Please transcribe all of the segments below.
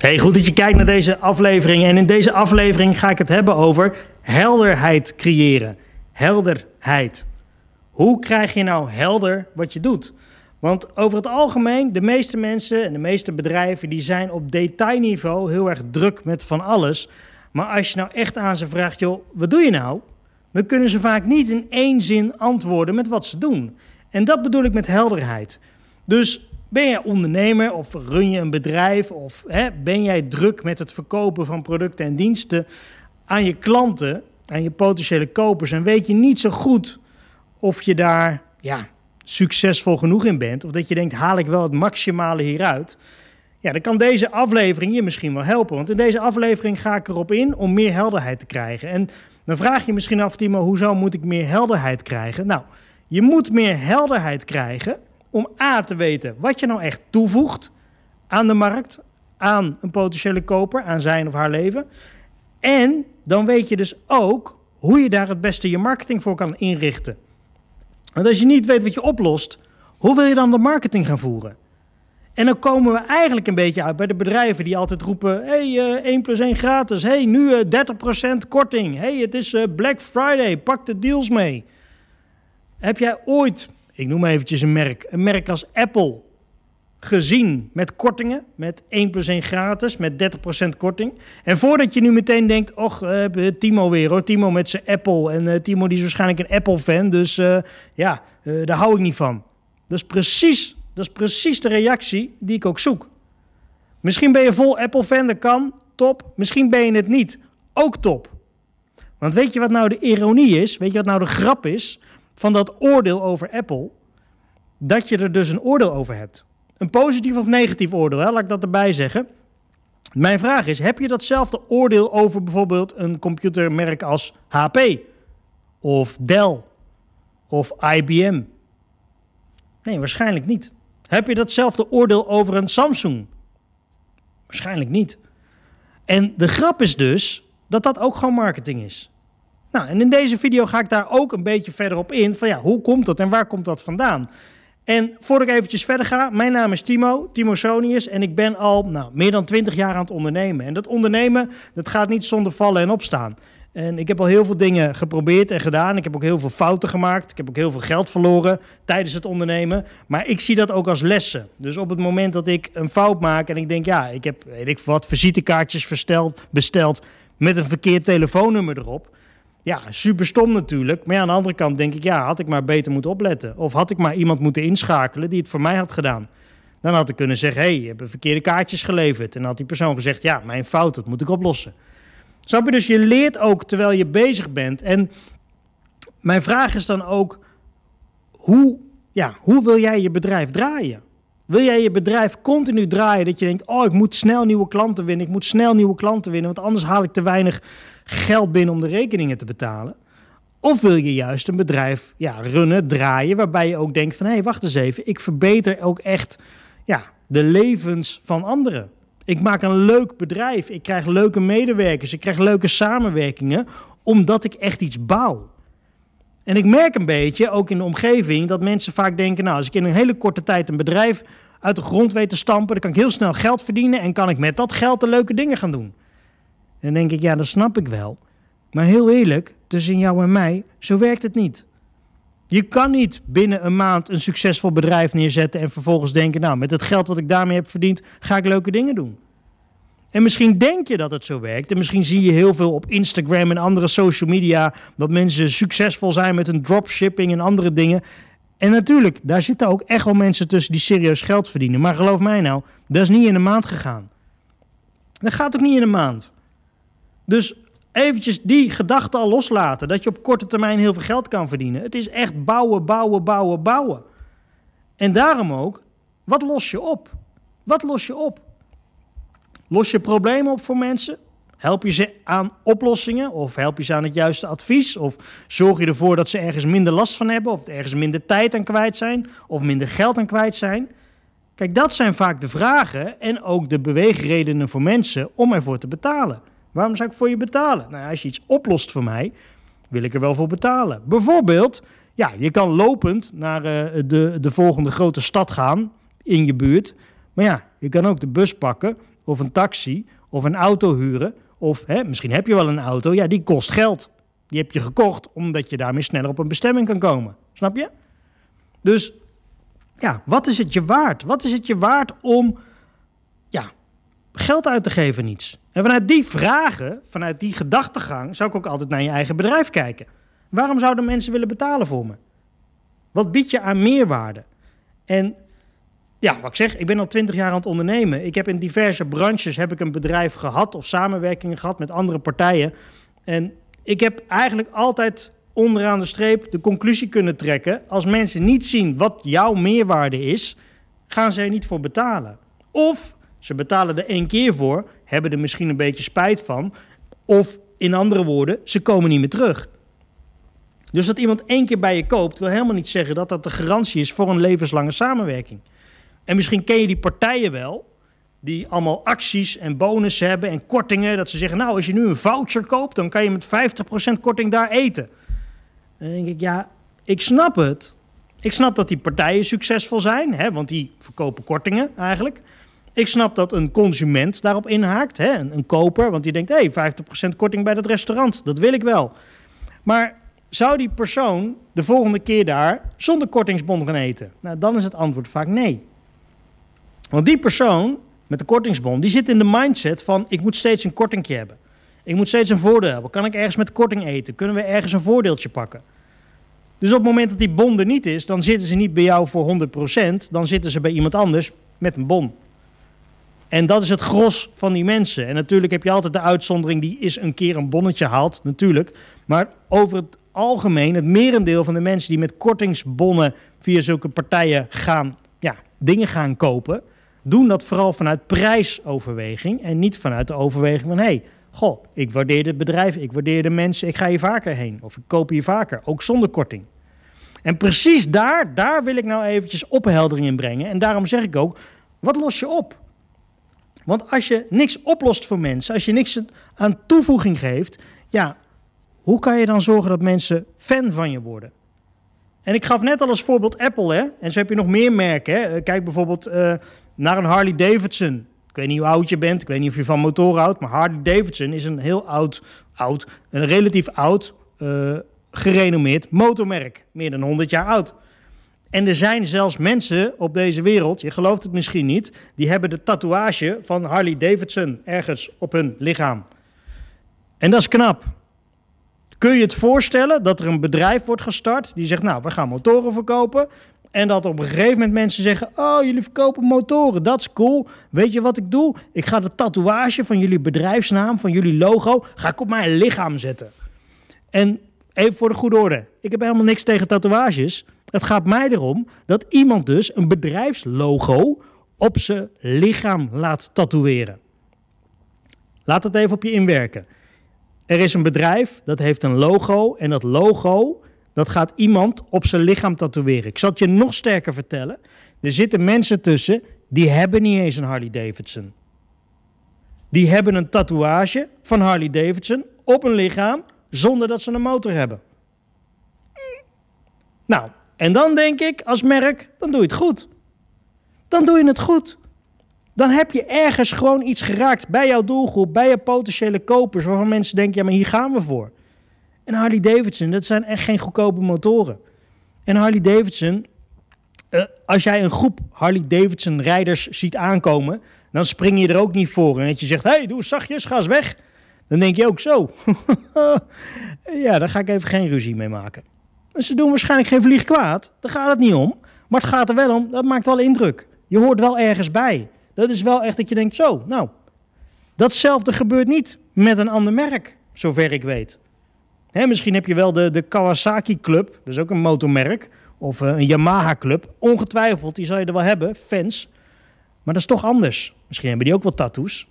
Hey, goed dat je kijkt naar deze aflevering. En in deze aflevering ga ik het hebben over helderheid creëren. Helderheid. Hoe krijg je nou helder wat je doet? Want over het algemeen, de meeste mensen en de meeste bedrijven, die zijn op detailniveau heel erg druk met van alles. Maar als je nou echt aan ze vraagt, joh, wat doe je nou? Dan kunnen ze vaak niet in één zin antwoorden met wat ze doen. En dat bedoel ik met helderheid. Dus ben jij ondernemer of run je een bedrijf of hè, ben jij druk met het verkopen van producten en diensten aan je klanten, aan je potentiële kopers en weet je niet zo goed of je daar ja, succesvol genoeg in bent of dat je denkt haal ik wel het maximale hieruit. Ja, dan kan deze aflevering je misschien wel helpen. Want in deze aflevering ga ik erop in om meer helderheid te krijgen. En dan vraag je misschien af, Timo, hoezo moet ik meer helderheid krijgen? Nou, je moet meer helderheid krijgen om A te weten wat je nou echt toevoegt aan de markt, aan een potentiële koper, aan zijn of haar leven. En dan weet je dus ook hoe je daar het beste je marketing voor kan inrichten. Want als je niet weet wat je oplost, hoe wil je dan de marketing gaan voeren? En dan komen we eigenlijk een beetje uit bij de bedrijven die altijd roepen: hey, uh, 1 plus 1 gratis. hey, nu uh, 30% korting. hey, het is uh, Black Friday. Pak de deals mee. Heb jij ooit ik noem eventjes een merk, een merk als Apple, gezien met kortingen, met 1 plus 1 gratis, met 30% korting. En voordat je nu meteen denkt, och, uh, Timo weer hoor, Timo met zijn Apple. En uh, Timo die is waarschijnlijk een Apple-fan, dus ja, daar hou ik niet van. Dat is, precies, dat is precies de reactie die ik ook zoek. Misschien ben je vol Apple-fan, dat kan, top. Misschien ben je het niet, ook top. Want weet je wat nou de ironie is? Weet je wat nou de grap is? Van dat oordeel over Apple, dat je er dus een oordeel over hebt. Een positief of negatief oordeel, hè? laat ik dat erbij zeggen. Mijn vraag is, heb je datzelfde oordeel over bijvoorbeeld een computermerk als HP of Dell of IBM? Nee, waarschijnlijk niet. Heb je datzelfde oordeel over een Samsung? Waarschijnlijk niet. En de grap is dus dat dat ook gewoon marketing is. Nou, en in deze video ga ik daar ook een beetje verder op in. Van ja, hoe komt dat en waar komt dat vandaan? En voordat ik eventjes verder ga, mijn naam is Timo, Timo Sonius. En ik ben al nou, meer dan 20 jaar aan het ondernemen. En dat ondernemen, dat gaat niet zonder vallen en opstaan. En ik heb al heel veel dingen geprobeerd en gedaan. Ik heb ook heel veel fouten gemaakt. Ik heb ook heel veel geld verloren tijdens het ondernemen. Maar ik zie dat ook als lessen. Dus op het moment dat ik een fout maak en ik denk, ja, ik heb, weet ik wat, visitekaartjes versteld, besteld met een verkeerd telefoonnummer erop ja, super stom natuurlijk. Maar aan de andere kant denk ik, ja, had ik maar beter moeten opletten. Of had ik maar iemand moeten inschakelen die het voor mij had gedaan. Dan had ik kunnen zeggen, hé, hey, je hebt verkeerde kaartjes geleverd. En dan had die persoon gezegd, ja, mijn fout, dat moet ik oplossen. Snap je? Dus je leert ook terwijl je bezig bent. En mijn vraag is dan ook, hoe, ja, hoe wil jij je bedrijf draaien? Wil jij je bedrijf continu draaien dat je denkt, oh, ik moet snel nieuwe klanten winnen, ik moet snel nieuwe klanten winnen, want anders haal ik te weinig geld binnen om de rekeningen te betalen? Of wil je juist een bedrijf ja, runnen, draaien, waarbij je ook denkt van hé, hey, wacht eens even, ik verbeter ook echt ja, de levens van anderen. Ik maak een leuk bedrijf, ik krijg leuke medewerkers, ik krijg leuke samenwerkingen, omdat ik echt iets bouw. En ik merk een beetje, ook in de omgeving, dat mensen vaak denken, nou, als ik in een hele korte tijd een bedrijf uit de grond weet te stampen, dan kan ik heel snel geld verdienen en kan ik met dat geld de leuke dingen gaan doen. Dan denk ik, ja, dat snap ik wel. Maar heel eerlijk, tussen jou en mij, zo werkt het niet. Je kan niet binnen een maand een succesvol bedrijf neerzetten en vervolgens denken, nou, met het geld wat ik daarmee heb verdiend, ga ik leuke dingen doen. En misschien denk je dat het zo werkt. En misschien zie je heel veel op Instagram en andere social media dat mensen succesvol zijn met een dropshipping en andere dingen. En natuurlijk, daar zitten ook echt wel mensen tussen die serieus geld verdienen. Maar geloof mij nou, dat is niet in een maand gegaan. Dat gaat ook niet in een maand. Dus eventjes die gedachte al loslaten. Dat je op korte termijn heel veel geld kan verdienen. Het is echt bouwen, bouwen, bouwen, bouwen. En daarom ook, wat los je op? Wat los je op? Los je problemen op voor mensen? Help je ze aan oplossingen? Of help je ze aan het juiste advies? Of zorg je ervoor dat ze ergens minder last van hebben? Of ergens minder tijd aan kwijt zijn? Of minder geld aan kwijt zijn? Kijk, dat zijn vaak de vragen en ook de beweegredenen voor mensen om ervoor te betalen. Waarom zou ik voor je betalen? Nou, als je iets oplost voor mij, wil ik er wel voor betalen. Bijvoorbeeld, ja, je kan lopend naar uh, de, de volgende grote stad gaan in je buurt. Maar ja, je kan ook de bus pakken of een taxi of een auto huren. Of hè, misschien heb je wel een auto, ja, die kost geld. Die heb je gekocht omdat je daarmee sneller op een bestemming kan komen. Snap je? Dus ja, wat is het je waard? Wat is het je waard om geld uit te geven niets? En vanuit die vragen, vanuit die gedachtegang, zou ik ook altijd naar je eigen bedrijf kijken. Waarom zouden mensen willen betalen voor me? Wat bied je aan meerwaarde? En ja, wat ik zeg, ik ben al twintig jaar aan het ondernemen. Ik heb in diverse branches heb ik een bedrijf gehad of samenwerkingen gehad met andere partijen. En ik heb eigenlijk altijd onderaan de streep de conclusie kunnen trekken. Als mensen niet zien wat jouw meerwaarde is, gaan ze er niet voor betalen. Of ze betalen er één keer voor, hebben er misschien een beetje spijt van. Of in andere woorden, ze komen niet meer terug. Dus dat iemand één keer bij je koopt, wil helemaal niet zeggen dat dat de garantie is voor een levenslange samenwerking. En misschien ken je die partijen wel, die allemaal acties en bonussen hebben en kortingen. Dat ze zeggen, nou, als je nu een voucher koopt, dan kan je met 50% korting daar eten. Dan denk ik, ja, ik snap het. Ik snap dat die partijen succesvol zijn, hè, want die verkopen kortingen eigenlijk. Ik snap dat een consument daarop inhaakt, hè, een, koper, want die denkt, hé, hey, 50% korting bij dat restaurant, dat wil ik wel. Maar zou die persoon de volgende keer daar zonder kortingsbon gaan eten? Nou, dan is het antwoord vaak nee. Want die persoon met de kortingsbon, die zit in de mindset van ik moet steeds een kortingje hebben. Ik moet steeds een voordeel hebben. Kan ik ergens met korting eten? Kunnen we ergens een voordeeltje pakken? Dus op het moment dat die bon er niet is, dan zitten ze niet bij jou voor 100%, dan zitten ze bij iemand anders met een bon. En dat is het gros van die mensen. En natuurlijk heb je altijd de uitzondering die is een keer een bonnetje haalt, natuurlijk. Maar over het algemeen, het merendeel van de mensen die met kortingsbonnen via zulke partijen gaan, ja, dingen gaan kopen, doen dat vooral vanuit prijsoverweging en niet vanuit de overweging van hé, hey, goh, ik waardeer dit bedrijf, ik waardeer de mensen, ik ga hier vaker heen of ik koop hier vaker, ook zonder korting. En precies daar, daar wil ik nou eventjes opheldering in brengen. En daarom zeg ik ook, wat los je op? Want als je niks oplost voor mensen, als je niks aan toevoeging geeft, ja, hoe kan je dan zorgen dat mensen fan van je worden? En ik gaf net al als voorbeeld Apple, hè? En zo heb je nog meer merken. Hè? Kijk bijvoorbeeld uh, naar een Harley Davidson. Ik weet niet hoe oud je bent, ik weet niet of je van motoren houdt, maar Harley Davidson is een heel oud, oud een relatief oud, uh, gerenommeerd motormerk. Meer dan 100 jaar oud. En er zijn zelfs mensen op deze wereld, je gelooft het misschien niet, die hebben de tatoeage van Harley Davidson ergens op hun lichaam. En dat is knap. Kun je het voorstellen dat er een bedrijf wordt gestart die zegt, nou, we gaan motoren verkopen. En dat op een gegeven moment mensen zeggen: Oh, jullie verkopen motoren, dat is cool. Weet je wat ik doe? Ik ga de tatoeage van jullie bedrijfsnaam, van jullie logo, ga ik op mijn lichaam zetten. En even voor de goede orde: ik heb helemaal niks tegen tatoeages. Het gaat mij erom dat iemand dus een bedrijfslogo op zijn lichaam laat tatoeëren. Laat het even op je inwerken. Er is een bedrijf dat heeft een logo en dat logo dat gaat iemand op zijn lichaam tatoeëren. Ik zal het je nog sterker vertellen. Er zitten mensen tussen die hebben niet eens een Harley Davidson. Die hebben een tatoeage van Harley Davidson op een lichaam zonder dat ze een motor hebben. Nou, en dan denk ik als merk, dan doe je het goed. Dan doe je het goed. Dan heb je ergens gewoon iets geraakt bij jouw doelgroep, bij je potentiële kopers, waarvan mensen denken, ja maar hier gaan we voor. En Harley Davidson, dat zijn echt geen goedkope motoren. En Harley Davidson, uh, als jij een groep Harley Davidson rijders ziet aankomen, dan spring je er ook niet voor. En dat je zegt, hé, hey, doe zachtjes, ga eens weg. Dan denk je ook zo. ja, daar ga ik even geen ruzie mee maken. En ze doen waarschijnlijk geen vlieg kwaad. Daar gaat het niet om. Maar het gaat er wel om, dat maakt wel indruk. Je hoort wel ergens bij. Dat is wel echt dat je denkt, zo, nou, datzelfde gebeurt niet met een ander merk, zover ik weet. Hè, misschien heb je wel de, de Kawasaki Club, dat is ook een motormerk, of uh, een Yamaha Club. Ongetwijfeld, die zal je er wel hebben, fans. Maar dat is toch anders. Misschien hebben die ook wel tattoos.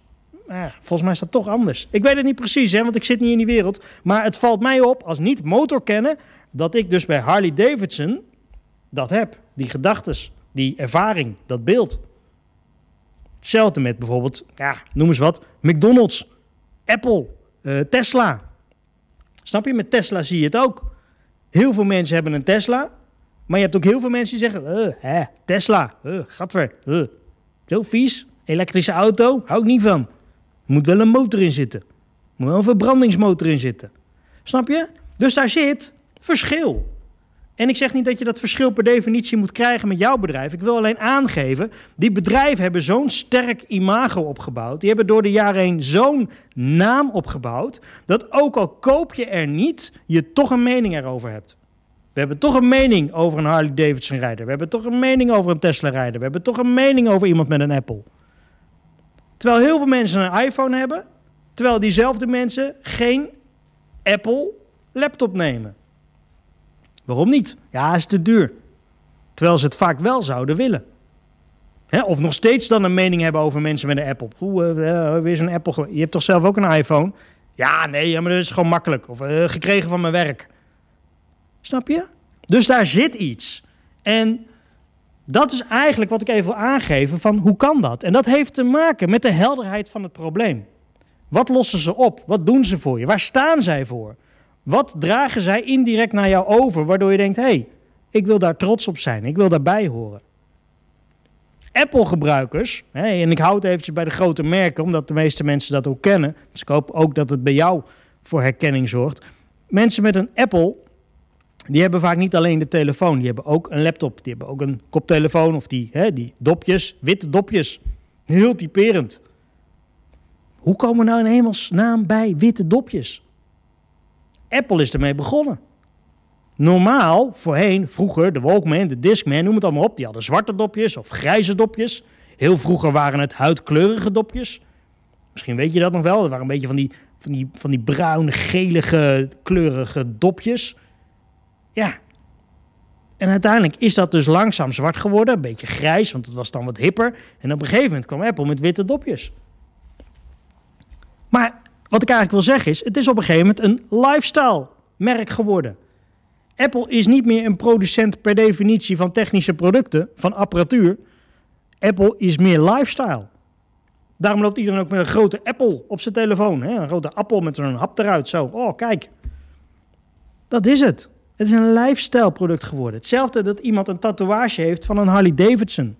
Volgens mij is dat toch anders. Ik weet het niet precies, hè, want ik zit niet in die wereld. Maar het valt mij op, als niet motorkenner, dat ik dus bij Harley Davidson dat heb. Die gedachtes, die ervaring, dat beeld. Hetzelfde met bijvoorbeeld, ja, noem eens wat, McDonald's, Apple, uh, Tesla. Snap je? Met Tesla zie je het ook. Heel veel mensen hebben een Tesla. Maar je hebt ook heel veel mensen die zeggen: uh, hè, Tesla, uh, gadver, uh, zo vies. elektrische auto, hou ik niet van. Moet wel een motor in zitten. Moet wel een verbrandingsmotor in zitten. Snap je? Dus daar zit verschil. En ik zeg niet dat je dat verschil per definitie moet krijgen met jouw bedrijf. Ik wil alleen aangeven, die bedrijven hebben zo'n sterk imago opgebouwd. Die hebben door de jaren heen zo'n naam opgebouwd. Dat ook al koop je er niet, je toch een mening erover hebt. We hebben toch een mening over een Harley Davidson rijder. We hebben toch een mening over een Tesla rijder. We hebben toch een mening over iemand met een Apple. Terwijl heel veel mensen een iPhone hebben, terwijl diezelfde mensen geen Apple laptop nemen. Waarom niet? Ja, is te duur. Terwijl ze het vaak wel zouden willen. Hè? Of nog steeds dan een mening hebben over mensen met een Apple. Oeh, uh, weer zo'n Apple. Je hebt toch zelf ook een iPhone? Ja, nee, maar dat is gewoon makkelijk. Of uh, gekregen van mijn werk. Snap je? Dus daar zit iets. En dat is eigenlijk wat ik even wil aangeven van hoe kan dat? En dat heeft te maken met de helderheid van het probleem. Wat lossen ze op? Wat doen ze voor je? Waar staan zij voor? Wat dragen zij indirect naar jou over, waardoor je denkt: hé, hey, ik wil daar trots op zijn, ik wil daarbij horen. Apple-gebruikers, en ik hou het eventjes bij de grote merken, omdat de meeste mensen dat ook kennen. Dus ik hoop ook dat het bij jou voor herkenning zorgt. Mensen met een Apple, die hebben vaak niet alleen de telefoon, die hebben ook een laptop, die hebben ook een koptelefoon of die, hè, die dopjes, witte dopjes. Heel typerend. Hoe komen nou in hemelsnaam bij witte dopjes? Apple is ermee begonnen. Normaal, voorheen, vroeger, de Walkman, de Discman, noem het allemaal op. Die hadden zwarte dopjes of grijze dopjes. Heel vroeger waren het huidkleurige dopjes. Misschien weet je dat nog wel. Dat waren een beetje van die, van die, van die bruine, gelige, kleurige dopjes. Ja. En uiteindelijk is dat dus langzaam zwart geworden. Een beetje grijs, want het was dan wat hipper. En op een gegeven moment kwam Apple met witte dopjes. Maar wat ik eigenlijk wil zeggen is, het is op een gegeven moment een lifestyle merk geworden. Apple is niet meer een producent per definitie van technische producten, van apparatuur. Apple is meer lifestyle. Daarom loopt iedereen ook met een grote Apple op zijn telefoon. Hè? Een grote appel met een hap eruit. Zo, oh kijk. Dat is het. Het is een lifestyle product geworden. Hetzelfde dat iemand een tatoeage heeft van een Harley Davidson.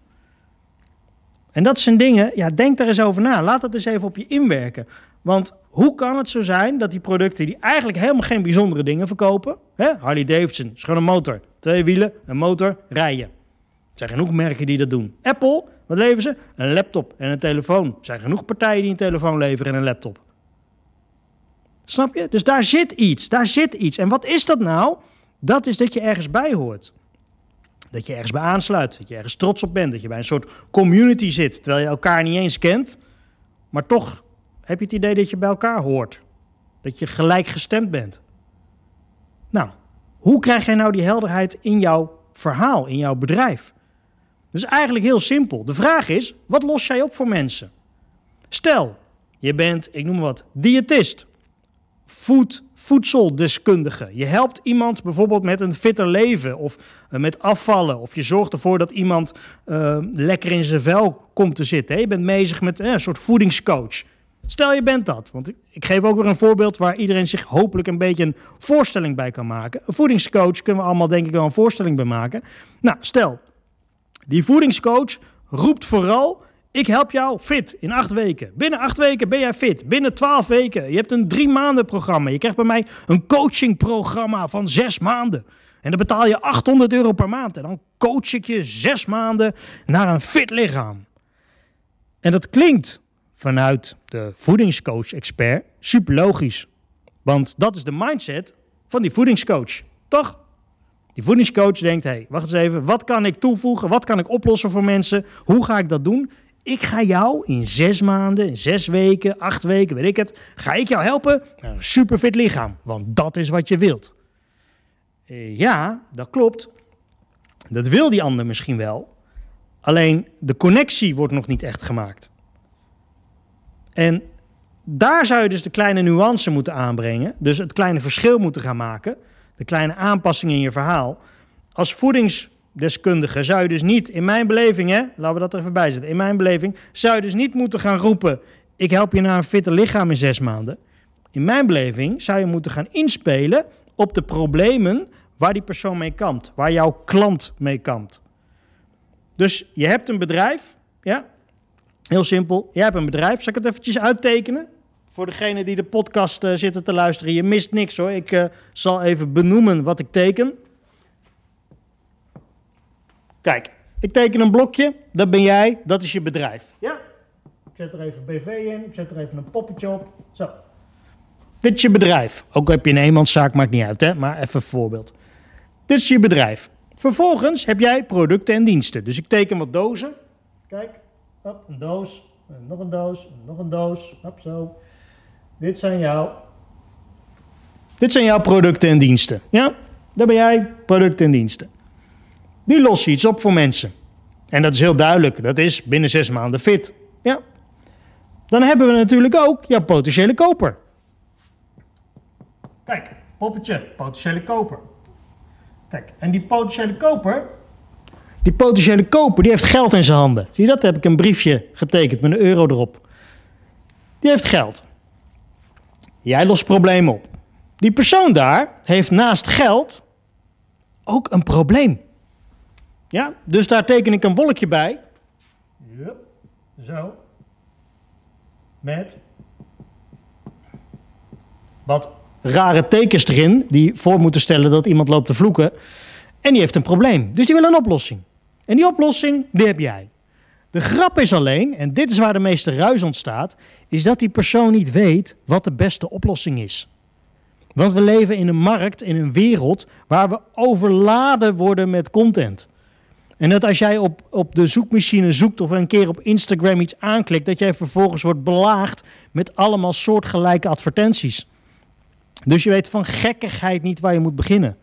En dat zijn dingen, ja, denk daar eens over na. Laat dat eens even op je inwerken. Want hoe kan het zo zijn dat die producten die eigenlijk helemaal geen bijzondere dingen verkopen, hè? Harley Davidson is gewoon een motor, twee wielen, een motor, rijden. Er zijn genoeg merken die dat doen. Apple, wat leveren ze? Een laptop en een telefoon. Er zijn genoeg partijen die een telefoon leveren en een laptop. Snap je? Dus daar zit iets, daar zit iets. En wat is dat nou? Dat is dat je ergens bij hoort. Dat je ergens bij aansluit, dat je ergens trots op bent, dat je bij een soort community zit, terwijl je elkaar niet eens kent, maar toch heb je het idee dat je bij elkaar hoort. Dat je gelijk gestemd bent. Nou, hoe krijg jij nou die helderheid in jouw verhaal, in jouw bedrijf? Dat is eigenlijk heel simpel. De vraag is, wat los jij op voor mensen? Stel, je bent, ik noem wat, diëtist, food, voedseldeskundige. Je helpt iemand bijvoorbeeld met een fitter leven of uh, met afvallen. Of je zorgt ervoor dat iemand uh, lekker in zijn vel komt te zitten. Je bent bezig met uh, een soort voedingscoach. Stel je bent dat, want ik geef ook weer een voorbeeld waar iedereen zich hopelijk een beetje een voorstelling bij kan maken. Een voedingscoach kunnen we allemaal denk ik wel een voorstelling bij maken. Nou, stel, die voedingscoach roept vooral, ik help jou fit in acht weken. Binnen acht weken ben jij fit. Binnen twaalf weken. Je hebt een drie maanden programma. Je krijgt bij mij een coachingprogramma van zes maanden. En dan betaal je 800 euro per maand. En dan coach ik je zes maanden naar een fit lichaam. En dat klinkt vanuit de voedingscoach-expert super logisch. Want dat is de mindset van die voedingscoach, toch? Die voedingscoach denkt, hé, hey, wacht eens even, wat kan ik toevoegen? Wat kan ik oplossen voor mensen? Hoe ga ik dat doen? Ik ga jou in zes maanden, in zes weken, acht weken, weet ik het, ga ik jou helpen naar een superfit lichaam. Want dat is wat je wilt. Eh, ja, dat klopt. Dat wil die ander misschien wel. Alleen de connectie wordt nog niet echt gemaakt. En daar zou je dus de kleine nuance moeten aanbrengen. Dus het kleine verschil moeten gaan maken. De kleine aanpassingen in je verhaal. Als voedingsdeskundige zou je dus niet, in mijn beleving, hè, laten we dat er even bij zetten. In mijn beleving zou je dus niet moeten gaan roepen: Ik help je naar een fitter lichaam in zes maanden. In mijn beleving zou je moeten gaan inspelen op de problemen waar die persoon mee kampt, waar jouw klant mee kampt. Dus je hebt een bedrijf, ja, Heel simpel. Jij hebt een bedrijf. Zal ik het eventjes uittekenen? Voor degene die de podcast uh, zitten te luisteren. Je mist niks hoor. Ik uh, zal even benoemen wat ik teken. Kijk, ik teken een blokje. Dat ben jij. Dat is je bedrijf. Ja? Ik zet er even BV in. Ik zet er even een poppetje op. Zo. Dit is je bedrijf. Ook heb je een eenmanszaak, maakt niet uit hè. Maar even een voorbeeld. Dit is je bedrijf. Vervolgens heb jij producten en diensten. Dus ik teken wat dozen. Kijk, hop, een doos, nog een doos, nog een doos, hop zo. Dit zijn jouw, dit zijn jouw producten en diensten. Ja, daar ben jij, producten en diensten. Die lossen iets op voor mensen. En dat is heel duidelijk, dat is binnen zes maanden fit. Ja. Dan hebben we natuurlijk ook jouw potentiële koper. Kijk, poppetje, potentiële koper. Kijk, en die potentiële koper, die potentiële koper, die heeft geld in zijn handen. Zie je dat? Daar heb ik een briefje getekend met een euro erop. Die heeft geld. Jij lost problemen op. Die persoon daar heeft naast geld ook een probleem. Ja, dus daar teken ik een wolkje bij. Yep. Zo. Met wat rare tekens erin die voor moeten stellen dat iemand loopt te vloeken. En die heeft een probleem. Dus die wil een oplossing. En die oplossing, die heb jij. De grap is alleen, en dit is waar de meeste ruis ontstaat, is dat die persoon niet weet wat de beste oplossing is. Want we leven in een markt, in een wereld waar we overladen worden met content. En dat als jij op, op de zoekmachine zoekt of een keer op Instagram iets aanklikt, dat jij vervolgens wordt belaagd met allemaal soortgelijke advertenties. Dus je weet van gekkigheid niet waar je moet beginnen.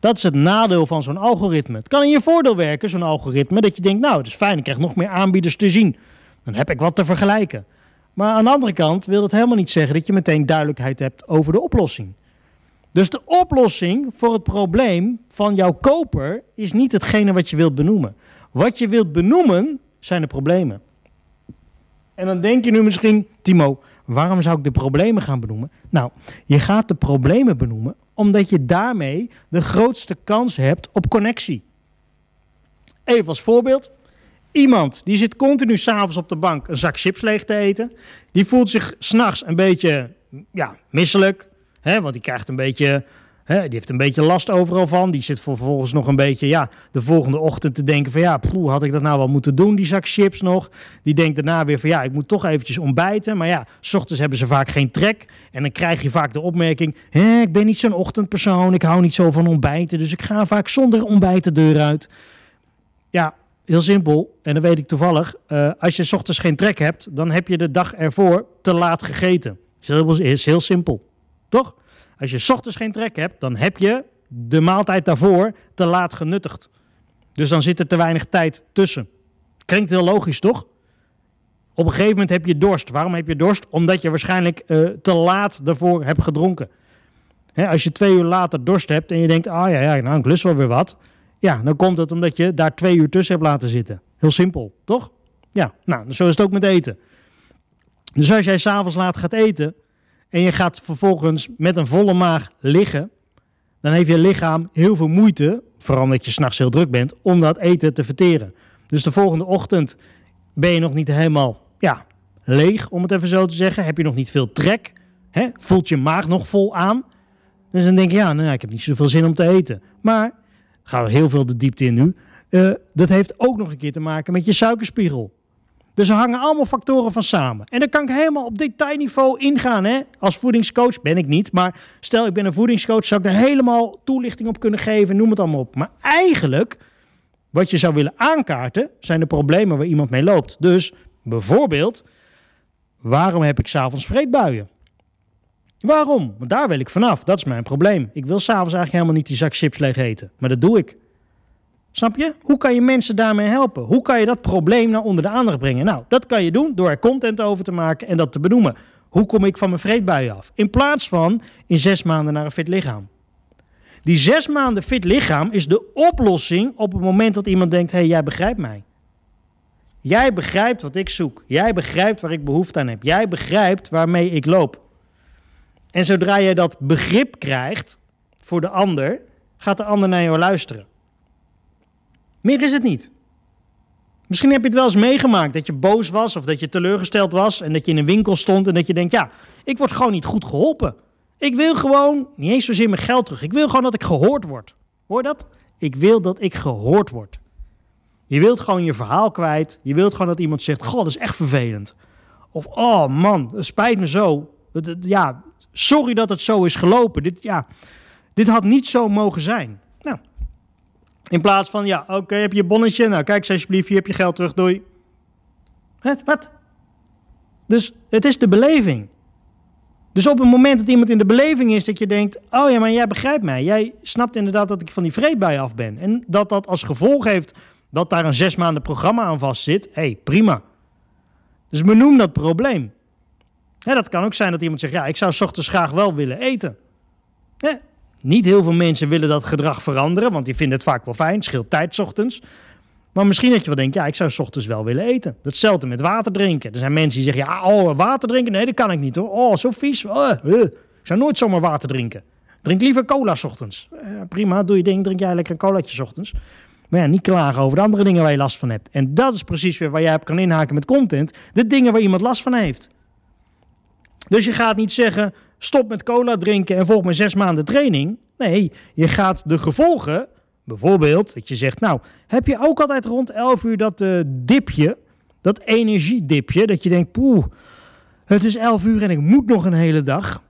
Dat is het nadeel van zo'n algoritme. Het kan in je voordeel werken, zo'n algoritme, dat je denkt, nou, het is fijn, ik krijg nog meer aanbieders te zien. Dan heb ik wat te vergelijken. Maar aan de andere kant wil dat helemaal niet zeggen dat je meteen duidelijkheid hebt over de oplossing. Dus de oplossing voor het probleem van jouw koper is niet hetgene wat je wilt benoemen. Wat je wilt benoemen zijn de problemen. En dan denk je nu misschien, Timo, waarom zou ik de problemen gaan benoemen? Nou, je gaat de problemen benoemen omdat je daarmee de grootste kans hebt op connectie. Even als voorbeeld. Iemand die zit continu s'avonds op de bank een zak chips leeg te eten. Die voelt zich s'nachts een beetje ja, misselijk. Hè, want die krijgt een beetje die heeft een beetje last overal van. Die zit vervolgens nog een beetje ja, de volgende ochtend te denken van ja, poeh, had ik dat nou wel moeten doen, die zak chips nog. Die denkt daarna weer van ja, ik moet toch eventjes ontbijten. Maar ja, s ochtends hebben ze vaak geen trek. En dan krijg je vaak de opmerking, ik ben niet zo'n ochtendpersoon, ik hou niet zo van ontbijten. Dus ik ga vaak zonder ontbijt de deur uit. Ja, heel simpel. En dan weet ik toevallig, uh, als je s ochtends geen trek hebt, dan heb je de dag ervoor te laat gegeten. Dat is heel simpel, toch? Als je ochtends geen trek hebt, dan heb je de maaltijd daarvoor te laat genuttigd. Dus dan zit er te weinig tijd tussen. Klinkt heel logisch, toch? Op een gegeven moment heb je dorst. Waarom heb je dorst? Omdat je waarschijnlijk uh, te laat daarvoor hebt gedronken. Als je twee uur later dorst hebt en je denkt, ah ja, ja nou ik lust wel weer wat. Ja, dan komt het omdat je daar twee uur tussen hebt laten zitten. Heel simpel, toch? Ja, nou, zo is het ook met eten. Dus als jij s'avonds laat gaat eten, en je gaat vervolgens met een volle maag liggen, dan heeft je lichaam heel veel moeite, vooral omdat je s'nachts heel druk bent, om dat eten te verteren. Dus de volgende ochtend ben je nog niet helemaal ja, leeg, om het even zo te zeggen. Heb je nog niet veel trek. Hè? Voelt je maag nog vol aan. Dus dan denk je, ja, nou, ik heb niet zoveel zin om te eten. Maar, gaan we heel veel de diepte in nu. Uh, dat heeft ook nog een keer te maken met je suikerspiegel. Dus er hangen allemaal factoren van samen. En dan kan ik helemaal op detailniveau ingaan. Hè? Als voedingscoach ben ik niet. Maar stel ik ben een voedingscoach, zou ik er helemaal toelichting op kunnen geven. Noem het allemaal op. Maar eigenlijk, wat je zou willen aankaarten, zijn de problemen waar iemand mee loopt. Dus bijvoorbeeld, waarom heb ik s'avonds vreedbuien? Waarom? Want daar wil ik vanaf. Dat is mijn probleem. Ik wil s'avonds eigenlijk helemaal niet die zak chips leeg eten. Maar dat doe ik. Snap je? Hoe kan je mensen daarmee helpen? Hoe kan je dat probleem naar onder de aandacht brengen? Nou, dat kan je doen door er content over te maken en dat te benoemen. Hoe kom ik van mijn vreedbuien af? In plaats van in zes maanden naar een fit lichaam. Die zes maanden fit lichaam is de oplossing op het moment dat iemand denkt: hé, hey, jij begrijpt mij. Jij begrijpt wat ik zoek. Jij begrijpt waar ik behoefte aan heb. Jij begrijpt waarmee ik loop. En zodra jij dat begrip krijgt voor de ander, gaat de ander naar jou luisteren. Meer is het niet. Misschien heb je het wel eens meegemaakt dat je boos was of dat je teleurgesteld was en dat je in een winkel stond en dat je denkt, ja, ik word gewoon niet goed geholpen. Ik wil gewoon, niet eens zozeer mijn geld terug, ik wil gewoon dat ik gehoord word. Hoor dat? Ik wil dat ik gehoord word. Je wilt gewoon je verhaal kwijt. Je wilt gewoon dat iemand zegt, god, dat is echt vervelend. Of, oh man, spijt me zo. Ja, sorry dat het zo is gelopen. Dit, ja, dit had niet zo mogen zijn. In plaats van, ja, oké, heb je je bonnetje? Nou, kijk eens alsjeblieft, hier heb je geld terug, doei. Het, wat? Dus het is de beleving. Dus op het moment dat iemand in de beleving is dat je denkt, oh ja, maar jij begrijpt mij. Jij snapt inderdaad dat ik van die vreedbui af ben. En dat dat als gevolg heeft dat daar een zes maanden programma aan vast zit. Hé, hey, prima. Dus benoem dat probleem. dat kan ook zijn dat iemand zegt, ja, ik zou s ochtends graag wel willen eten. Niet heel veel mensen willen dat gedrag veranderen, want die vinden het vaak wel fijn, scheelt tijd ochtends. Maar misschien dat je wel denkt, ja, ik zou ochtends wel willen eten. Datzelfde met water drinken. Er zijn mensen die zeggen, ja, oh, water drinken? Nee, dat kan ik niet hoor. Oh, zo vies. Oh, uh. Ik zou nooit zomaar water drinken. Drink liever cola ochtends. prima, doe je ding, drink jij lekker een colaatje ochtends. Maar ja, niet klagen over de andere dingen waar je last van hebt. En dat is precies weer waar jij op kan inhaken met content. De dingen waar iemand last van heeft. Dus je gaat niet zeggen, stop met cola drinken en volg mijn zes maanden training. Nee, je gaat de gevolgen, bijvoorbeeld dat je zegt, nou, heb je ook altijd rond 11 uur dat uh, dipje, dat energiedipje, dat je denkt, poeh, het is 11 uur en ik moet nog een hele dag.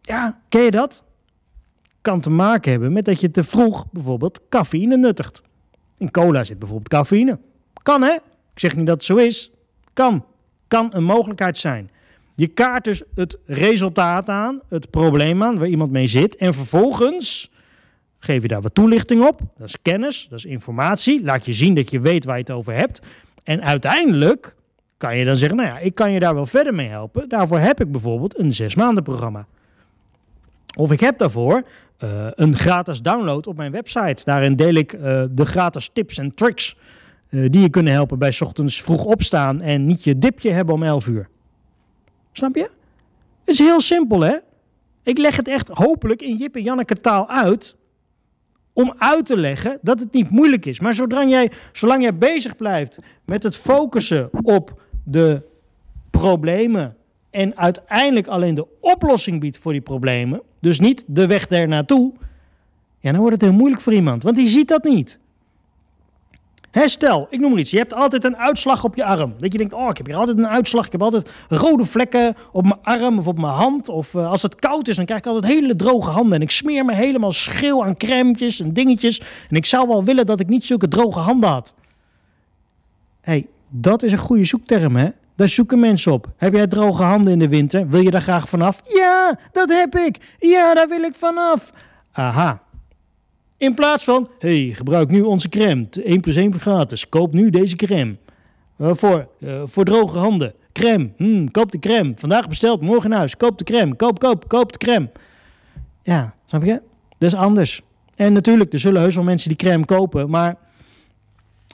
Ja, ken je dat? Kan te maken hebben met dat je te vroeg bijvoorbeeld cafeïne nuttigt. In cola zit bijvoorbeeld cafeïne. Kan hè? Ik zeg niet dat het zo is. Kan. Kan een mogelijkheid zijn. Je kaart dus het resultaat aan, het probleem aan waar iemand mee zit. En vervolgens geef je daar wat toelichting op. Dat is kennis, dat is informatie. Laat je zien dat je weet waar je het over hebt. En uiteindelijk kan je dan zeggen, nou ja, ik kan je daar wel verder mee helpen. Daarvoor heb ik bijvoorbeeld een zes maanden programma. Of ik heb daarvoor uh, een gratis download op mijn website. Daarin deel ik uh, de gratis tips en tricks uh, die je kunnen helpen bij ochtends vroeg opstaan en niet je dipje hebben om 11 uur. Snap je? Het is heel simpel, hè? Ik leg het echt hopelijk in Jip en Janneke taal uit om uit te leggen dat het niet moeilijk is. Maar zolang jij, zolang jij bezig blijft met het focussen op de problemen en uiteindelijk alleen de oplossing biedt voor die problemen, dus niet de weg daar naartoe, ja, dan wordt het heel moeilijk voor iemand, want die ziet dat niet. Herstel, ik noem maar iets. Je hebt altijd een uitslag op je arm. Dat je denkt, oh, ik heb hier altijd een uitslag. Ik heb altijd rode vlekken op mijn arm of op mijn hand. Of uh, als het koud is, dan krijg ik altijd hele droge handen. En ik smeer me helemaal schil aan crèmetjes en dingetjes. En ik zou wel willen dat ik niet zulke droge handen had. Hey, dat is een goede zoekterm, hè? Daar zoeken mensen op. Heb jij droge handen in de winter? Wil je daar graag vanaf? Ja, dat heb ik. Ja, daar wil ik vanaf. Aha. In plaats van, hey, gebruik nu onze crème. 1 plus 1 gratis. Koop nu deze crème. Waarvoor? Uh, voor droge handen. Crème. Hmm, koop de crème. Vandaag besteld, morgen in huis. Koop de crème. Koop, koop, koop de crème. Ja, snap je? Dat is anders. En natuurlijk, er zullen heus wel mensen die crème kopen. Maar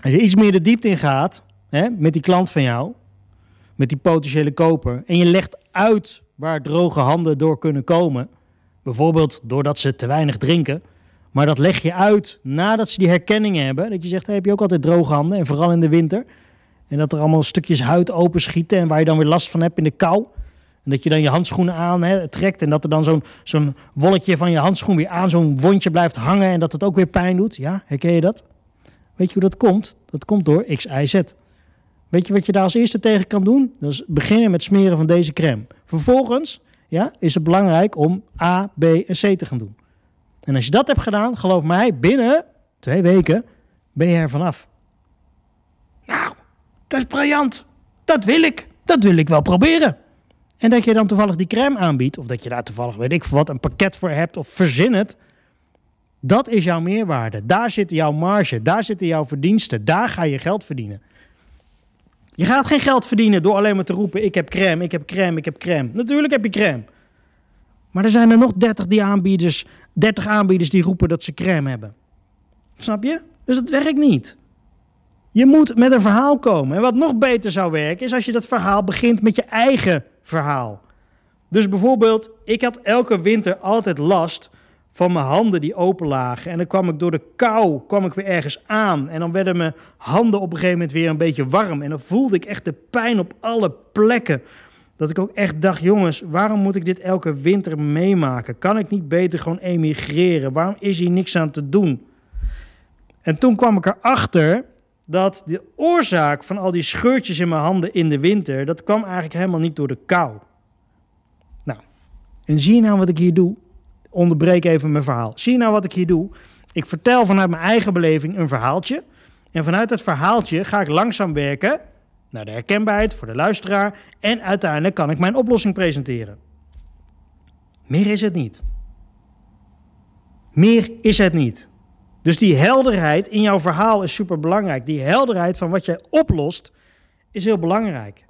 als je iets meer de diepte in gaat, hè, met die klant van jou, met die potentiële koper. En je legt uit waar droge handen door kunnen komen. Bijvoorbeeld doordat ze te weinig drinken. Maar dat leg je uit nadat ze die herkenningen hebben. Dat je zegt, heb je ook altijd droge handen? En vooral in de winter. En dat er allemaal stukjes huid openschieten en waar je dan weer last van hebt in de kou. En dat je dan je handschoenen aan trekt en dat er dan zo'n zo'n wolletje van je handschoen weer aan zo'n wondje blijft hangen en dat het ook weer pijn doet. Ja, herken je dat? Weet je hoe dat komt? Dat komt door X, Y, Z. Weet je wat je daar als eerste tegen kan doen? Dat is beginnen met smeren van deze crème. Vervolgens ja, is het belangrijk om A, B en C te gaan doen. En als je dat hebt gedaan, geloof mij, binnen twee weken ben je er vanaf. Nou, dat is briljant. Dat wil ik. Dat wil ik wel proberen. En dat je dan toevallig die crème aanbiedt, of dat je daar toevallig, weet ik wat, een pakket voor hebt, of verzin het. Dat is jouw meerwaarde. Daar zit jouw marge, daar zitten jouw verdiensten, daar ga je geld verdienen. Je gaat geen geld verdienen door alleen maar te roepen: ik heb crème, ik heb crème, ik heb crème. Natuurlijk heb je crème. Maar er zijn er nog 30 die aanbieders, 30 aanbieders die roepen dat ze crème hebben. Snap je? Dus dat werkt niet. Je moet met een verhaal komen. En wat nog beter zou werken, is als je dat verhaal begint met je eigen verhaal. Dus bijvoorbeeld, ik had elke winter altijd last van mijn handen die open lagen. En dan kwam ik door de kou, kwam ik weer ergens aan. En dan werden mijn handen op een gegeven moment weer een beetje warm. En dan voelde ik echt de pijn op alle plekken. Dat ik ook echt dacht, jongens, waarom moet ik dit elke winter meemaken? Kan ik niet beter gewoon emigreren? Waarom is hier niks aan te doen? En toen kwam ik erachter dat de oorzaak van al die scheurtjes in mijn handen in de winter, dat kwam eigenlijk helemaal niet door de kou. Nou, en zie je nou wat ik hier doe? Onderbreek even mijn verhaal. Zie je nou wat ik hier doe? Ik vertel vanuit mijn eigen beleving een verhaaltje. En vanuit dat verhaaltje ga ik langzaam werken naar de herkenbaarheid voor de luisteraar. En uiteindelijk kan ik mijn oplossing presenteren. Meer is het niet. Meer is het niet. Dus die helderheid in jouw verhaal is super belangrijk. Die helderheid van wat jij oplost is heel belangrijk.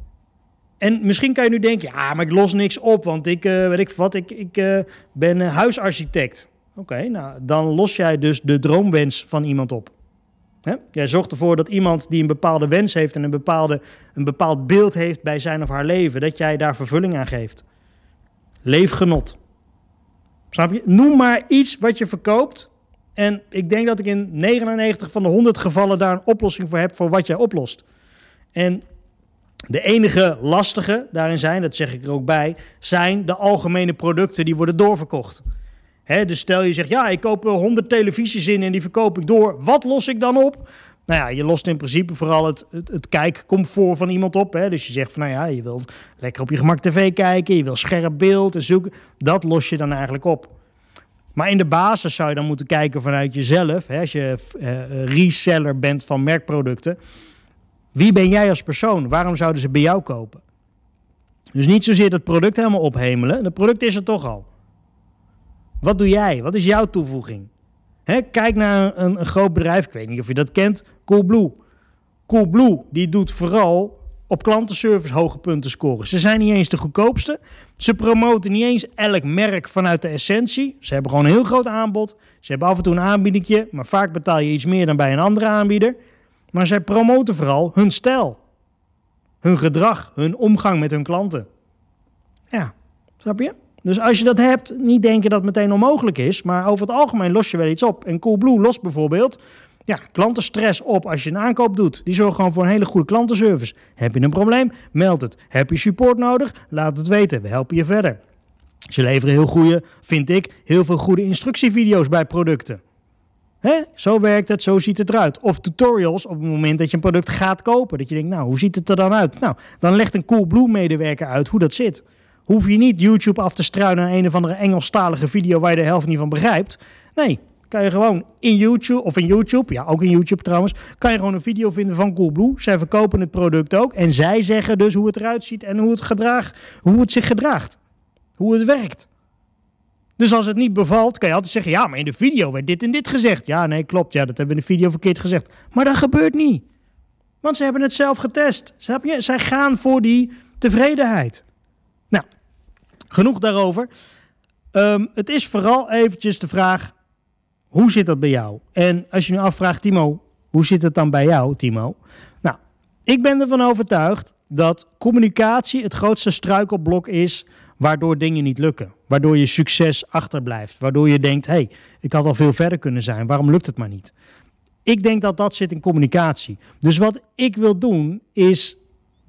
En misschien kan je nu denken, ja, maar ik los niks op, want ik, uh, weet ik wat, ik, ik uh, ben huisarchitect. Oké, nou, dan los jij dus de droomwens van iemand op. Jij zorgt ervoor dat iemand die een bepaalde wens heeft en een, bepaalde, een bepaald beeld heeft bij zijn of haar leven, dat jij daar vervulling aan geeft. Leefgenot. Snap je? Noem maar iets wat je verkoopt. En ik denk dat ik in 99 van de 100 gevallen daar een oplossing voor heb voor wat jij oplost. En de enige lastige daarin zijn, dat zeg ik er ook bij, zijn de algemene producten die worden doorverkocht. Dus stel je zegt, ja, ik koop 100 televisies in en die verkoop ik door. Wat los ik dan op? Nou ja, je lost in principe vooral het, het, kijkcomfort van iemand op. Hè? Dus je zegt van, nou ja, je wil lekker op je gemak tv kijken, je wil scherp beeld en zoeken. Dat los je dan eigenlijk op. Maar in de basis zou je dan moeten kijken vanuit jezelf. Hè? Als je uh, reseller bent van merkproducten. Wie ben jij als persoon? Waarom zouden ze bij jou kopen? Dus niet zozeer het product helemaal ophemelen. Het product is er toch al. Wat doe jij? Wat is jouw toevoeging? kijk naar een, een, groot bedrijf, ik weet niet of je dat kent, Coolblue. Coolblue die doet vooral op klantenservice hoge punten scoren. Ze zijn niet eens de goedkoopste. Ze promoten niet eens elk merk vanuit de essentie. Ze hebben gewoon een heel groot aanbod. Ze hebben af en toe een aanbiedingje, maar vaak betaal je iets meer dan bij een andere aanbieder. Maar zij promoten vooral hun stijl, hun gedrag, hun omgang met hun klanten. Ja, snap je? Dus als je dat hebt, niet denken dat het meteen onmogelijk is, maar over het algemeen los je wel iets op. En Coolblue lost bijvoorbeeld ja, klantenstress op als je een aankoop doet. Die zorgen gewoon voor een hele goede klantenservice. Heb je een probleem? Meld het. Heb je support nodig? Laat het weten. We helpen je verder. Ze leveren heel goede, vind ik, heel veel goede instructievideo's bij producten. Zo werkt het, zo ziet het eruit. Of tutorials op het moment dat je een product gaat kopen. Dat je denkt, nou, hoe ziet het er dan uit? Nou, dan legt een Coolblue-medewerker uit hoe dat zit. Hoef je niet YouTube af te struinen naar een of andere Engelstalige video waar je de helft niet van begrijpt. Nee, kan je gewoon in YouTube, of in YouTube, ja ook in YouTube trouwens, kan je gewoon een video vinden van Coolblue. Zij verkopen het product ook en zij zeggen dus hoe het eruit ziet en hoe het, gedraag, hoe het zich gedraagt. Hoe het werkt. Dus als het niet bevalt, kan je altijd zeggen: ja, maar in de video werd dit en dit gezegd. Ja, nee, klopt. Ja, dat hebben we in de video verkeerd gezegd. Maar dat gebeurt niet. Want ze hebben het zelf getest. Zij gaan voor die tevredenheid. Genoeg daarover. Um, het is vooral eventjes de vraag: hoe zit dat bij jou? En als je nu afvraagt, Timo, hoe zit het dan bij jou, Timo? Nou, ik ben ervan overtuigd dat communicatie het grootste struikelblok is waardoor dingen niet lukken. Waardoor je succes achterblijft. Waardoor je denkt, hé, hey, ik had al veel verder kunnen zijn. Waarom lukt het maar niet? Ik denk dat dat zit in communicatie. Dus wat ik wil doen is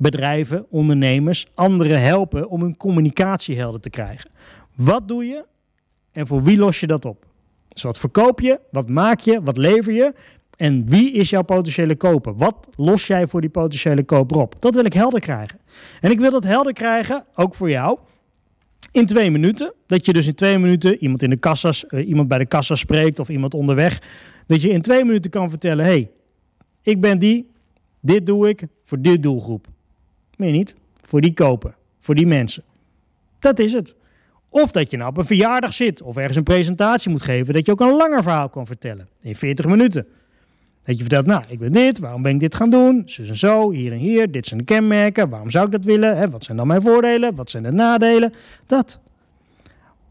bedrijven, ondernemers, anderen helpen om hun communicatie helder te krijgen. Wat doe je en voor wie los je dat op? Dus wat verkoop je, wat maak je, wat lever je en wie is jouw potentiële koper? Wat los jij voor die potentiële koper op? Dat wil ik helder krijgen. En ik wil dat helder krijgen, ook voor jou, in twee minuten. Dat je dus in twee minuten iemand, in de kassas, uh, iemand bij de kassa spreekt of iemand onderweg. Dat je in twee minuten kan vertellen: hey, ik ben die, dit doe ik voor dit doelgroep. Meen je niet? Voor die koper, voor die mensen. Dat is het. Of dat je nou op een verjaardag zit of ergens een presentatie moet geven, dat je ook een langer verhaal kan vertellen in 40 minuten. Dat je vertelt, nou, ik ben dit, waarom ben ik dit gaan doen? Zus en zo, hier en hier, dit zijn de kenmerken, waarom zou ik dat willen? Wat zijn dan mijn voordelen? Wat zijn de nadelen? Dat.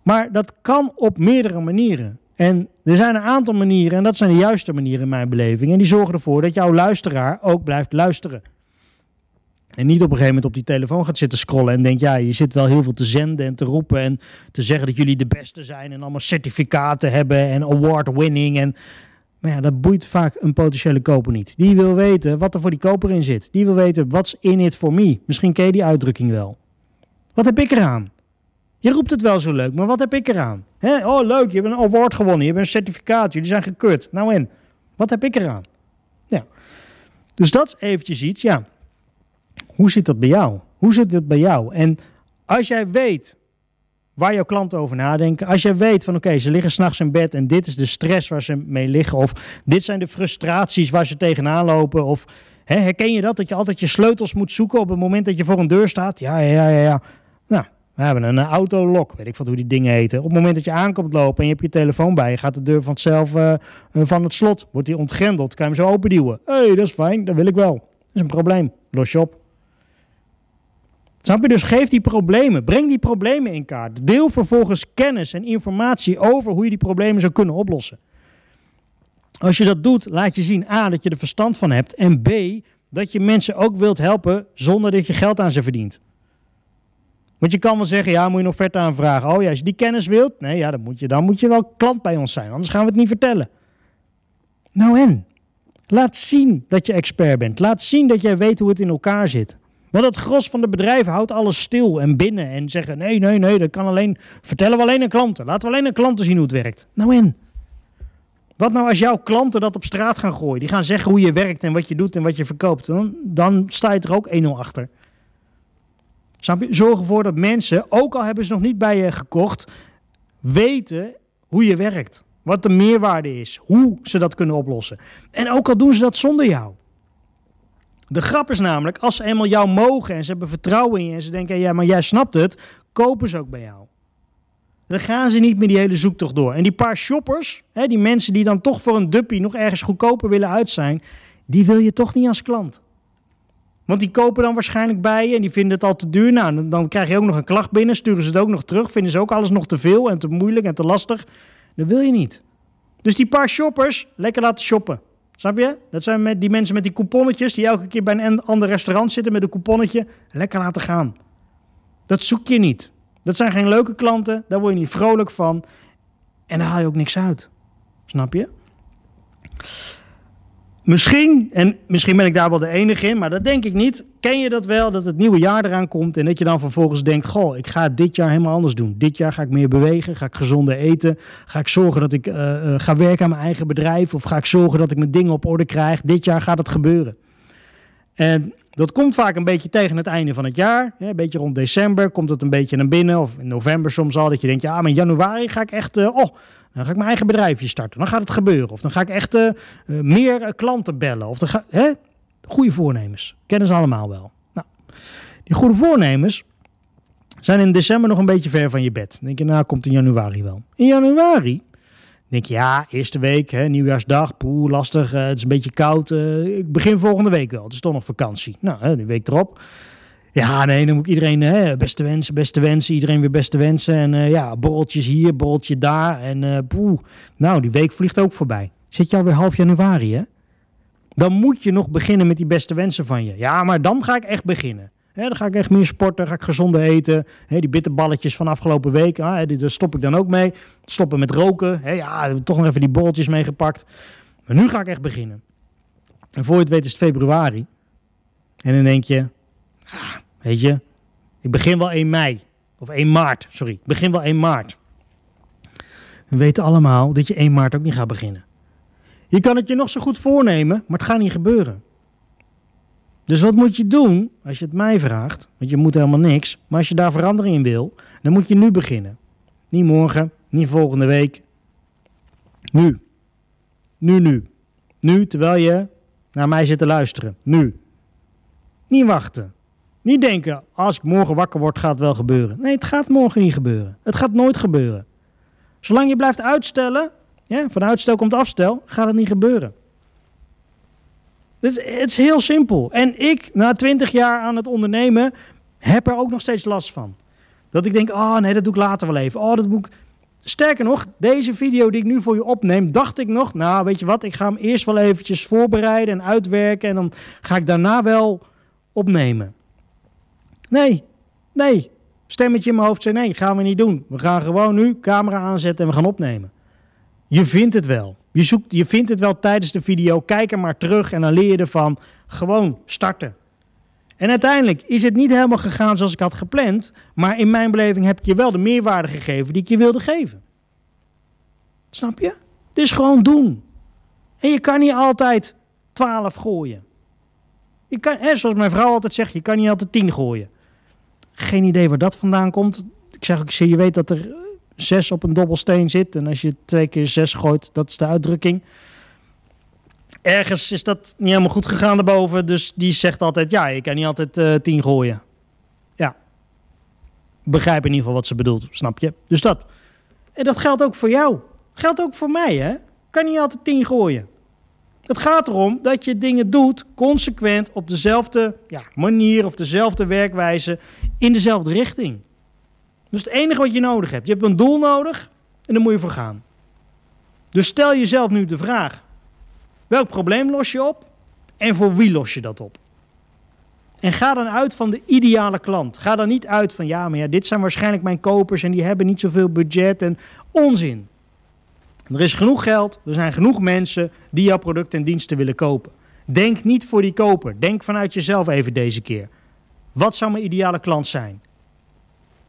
Maar dat kan op meerdere manieren. En er zijn een aantal manieren, en dat zijn de juiste manieren in mijn beleving. En die zorgen ervoor dat jouw luisteraar ook blijft luisteren. En niet op een gegeven moment op die telefoon gaat zitten scrollen en denkt, ja, je zit wel heel veel te zenden en te roepen en te zeggen dat jullie de beste zijn en allemaal certificaten hebben en award-winning. En... Maar ja, dat boeit vaak een potentiële koper niet. Die wil weten wat er voor die koper in zit. Die wil weten, what's in it for me? Misschien ken je die uitdrukking wel. Wat heb ik eraan? Je roept het wel zo leuk, maar wat heb ik eraan? He? Oh, leuk, je hebt een award gewonnen, je hebt een certificaat, jullie zijn gekut. Nou en, wat heb ik eraan? Ja. Dus dat eventjes iets, ja. Hoe zit dat bij jou? Hoe zit het bij jou? En als jij weet waar jouw klanten over nadenken, als jij weet van oké, ze liggen s'nachts in bed en dit is de stress waar ze mee liggen, of dit zijn de frustraties waar ze tegenaan lopen, of hè, herken je dat, dat je altijd je sleutels moet zoeken op het moment dat je voor een deur staat? Ja, ja, ja, ja. Nou, we hebben een autolok, weet ik van hoe die dingen heten. Op het moment dat je aankomt lopen en je hebt je telefoon bij gaat de deur vanzelf uh, van het slot, wordt die ontgrendeld, kan je hem zo openduwen. Hé, hey, dat is fijn, dat wil ik wel. Dat is een probleem, los je op. Snap je? Dus geef die problemen. Breng die problemen in kaart. Deel vervolgens kennis en informatie over hoe je die problemen zou kunnen oplossen. Als je dat doet, laat je zien A, dat je er verstand van hebt. En B, dat je mensen ook wilt helpen zonder dat je geld aan ze verdient. Want je kan wel zeggen, ja, moet je nog offerte aanvragen. Oh ja, als je die kennis wilt, nee, ja, dan moet je, dan moet je wel klant bij ons zijn. Anders gaan we het niet vertellen. Nou en? Laat zien dat je expert bent. Laat zien dat jij weet hoe het in elkaar zit. Want het gros van de bedrijven houdt alles stil en binnen en zeggen: nee, nee, nee, dat kan alleen. Vertellen we alleen aan klanten. Laten we alleen aan klanten zien hoe het werkt. Nou en? Wat nou als jouw klanten dat op straat gaan gooien? Die gaan zeggen hoe je werkt en wat je doet en wat je verkoopt. Dan, dan sta je er ook 1-0 achter. Zorg ervoor dat mensen, ook al hebben ze nog niet bij je gekocht, weten hoe je werkt. Wat de meerwaarde is. Hoe ze dat kunnen oplossen. En ook al doen ze dat zonder jou. De grap is namelijk, als ze eenmaal jou mogen en ze hebben vertrouwen in je en ze denken, ja, maar jij snapt het, kopen ze ook bij jou. Dan gaan ze niet meer die hele zoektocht door. En die paar shoppers, hè, die mensen die dan toch voor een duppie nog ergens goedkoper willen uit zijn, die wil je toch niet als klant. Want die kopen dan waarschijnlijk bij je en die vinden het al te duur. Nou, dan krijg je ook nog een klacht binnen, sturen ze het ook nog terug, vinden ze ook alles nog te veel en te moeilijk en te lastig. Dat wil je niet. Dus die paar shoppers, lekker laten shoppen. Snap je? Dat zijn met die mensen met die couponnetjes die elke keer bij een ander restaurant zitten met een couponnetje. Lekker laten gaan. Dat zoek je niet. Dat zijn geen leuke klanten, daar word je niet vrolijk van. En daar haal je ook niks uit. Snap je? Misschien, en misschien ben ik daar wel de enige in, maar dat denk ik niet. Ken je dat wel, dat het nieuwe jaar eraan komt en dat je dan vervolgens denkt: Goh, ik ga dit jaar helemaal anders doen. Dit jaar ga ik meer bewegen, ga ik gezonder eten, ga ik zorgen dat ik uh, ga werken aan mijn eigen bedrijf of ga ik zorgen dat ik mijn dingen op orde krijg. Dit jaar gaat het gebeuren. En dat komt vaak een beetje tegen het einde van het jaar. Een beetje rond december komt het een beetje naar binnen. Of in november soms al. Dat je denkt, ja, maar in januari ga ik echt... Uh, oh, dan ga ik mijn eigen bedrijfje starten. Dan gaat het gebeuren. Of dan ga ik echt uh, meer klanten bellen. Of dan ga, hè? Goede voornemens. Kennen ze allemaal wel. Nou, die goede voornemens zijn in december nog een beetje ver van je bed. Dan denk je, nou komt in januari wel. In januari denk je, ja, eerste week, hè, nieuwjaarsdag, poeh, lastig, het is een beetje koud. Ik begin volgende week wel, het is toch nog vakantie. Nou, hè, die week erop. Ja, nee, dan moet ik iedereen hè, beste wensen, beste wensen, iedereen weer beste wensen. En uh, ja, borreltjes hier, borreltje daar. En uh, nou, die week vliegt ook voorbij. Zit je alweer half januari, hè? Dan moet je nog beginnen met die beste wensen van je. Ja, maar dan ga ik echt beginnen. Dan ga ik echt meer sporten, ga ik gezonder eten. Die bitterballetjes van afgelopen week, ah, daar stop ik dan ook mee. Stoppen met roken. Ja, toch nog even die bolletjes meegepakt. Maar nu ga ik echt beginnen. En voor je het weet is het februari. En dan denk je, weet je, ik begin wel 1 mei. Of 1 maart, sorry. Ik begin wel 1 maart. We weten allemaal dat je 1 maart ook niet gaat beginnen. Je kan het je nog zo goed voornemen, maar het gaat niet gebeuren. Dus wat moet je doen als je het mij vraagt? Want je moet helemaal niks. Maar als je daar verandering in wil, dan moet je nu beginnen. Niet morgen, niet volgende week. Nu. Nu, nu. Nu, terwijl je naar mij zit te luisteren. Nu. Niet wachten. Niet denken, als ik morgen wakker word, gaat het wel gebeuren. Nee, het gaat morgen niet gebeuren. Het gaat nooit gebeuren. Zolang je blijft uitstellen, ja, van uitstel komt afstel, gaat het niet gebeuren. Het is, het is heel simpel. En ik, na twintig jaar aan het ondernemen, heb er ook nog steeds last van. Dat ik denk, oh nee, dat doe ik later wel even. Oh, dat moet. Sterker nog, deze video die ik nu voor je opneem, dacht ik nog, nou weet je wat, ik ga hem eerst wel eventjes voorbereiden en uitwerken en dan ga ik daarna wel opnemen. Nee, nee. Stemmetje in mijn hoofd zei nee, gaan we niet doen. We gaan gewoon nu camera aanzetten en we gaan opnemen. Je vindt het wel. Je, zoekt, je vindt het wel tijdens de video. Kijk er maar terug en dan leer je ervan. Gewoon starten. En uiteindelijk is het niet helemaal gegaan zoals ik had gepland. Maar in mijn beleving heb ik je wel de meerwaarde gegeven die ik je wilde geven. Snap je? Dus gewoon doen. En je kan niet altijd 12 gooien. Je kan, zoals mijn vrouw altijd zegt, je kan niet altijd 10 gooien. Geen idee waar dat vandaan komt. Ik zeg ook, je weet dat er 6 op een dobbelsteen zit. En als je twee keer 6 gooit, dat is de uitdrukking. Ergens is dat niet helemaal goed gegaan daarboven. Dus die zegt altijd, ja, je kan niet altijd uh, 10 gooien. Ja. Begrijp in ieder geval wat ze bedoelt, snap je? Dus dat. En dat geldt ook voor jou. Geldt ook voor mij, hè? Kan niet altijd 10 gooien. Het gaat erom dat je dingen doet consequent op dezelfde ja, manier of dezelfde werkwijze in dezelfde richting. Dus het enige wat je nodig hebt, je hebt een doel nodig en daar moet je voor gaan. Dus stel jezelf nu de vraag: welk probleem los je op en voor wie los je dat op? En ga dan uit van de ideale klant. Ga dan niet uit van ja, maar ja, dit zijn waarschijnlijk mijn kopers en die hebben niet zoveel budget en onzin. Er is genoeg geld, er zijn genoeg mensen die jouw product en diensten willen kopen. Denk niet voor die koper. Denk vanuit jezelf even deze keer. Wat zou mijn ideale klant zijn?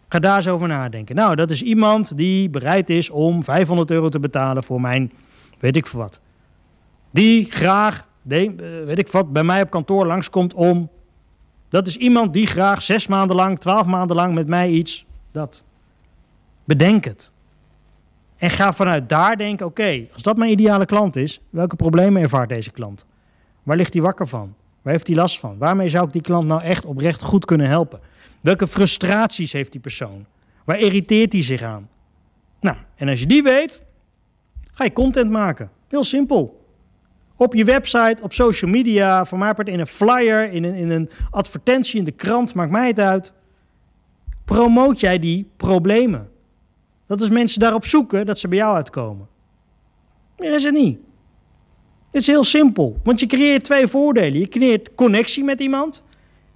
Ga daar eens over nadenken. Nou, dat is iemand die bereid is om 500 euro te betalen voor mijn, weet ik veel wat. Die graag, eh, weet ik wat, bij mij op kantoor langskomt om. Dat is iemand die graag zes maanden lang, twaalf maanden lang met mij iets. Dat. Bedenk het. En ga vanuit daar denken: oké, als dat mijn ideale klant is, welke problemen ervaart deze klant? Waar ligt hij wakker van? Waar heeft hij last van? Waarmee zou ik die klant nou echt oprecht goed kunnen helpen? Welke frustraties heeft die persoon? Waar irriteert hij zich aan? Nou, en als je die weet, ga je content maken. Heel simpel. Op je website, op social media, van part in een flyer, in een, in een advertentie in de krant, maakt mij het uit. Promoot jij die problemen? Dat is mensen daarop zoeken dat ze bij jou uitkomen. Meer is het niet. Het is heel simpel, want je creëert twee voordelen. Je creëert connectie met iemand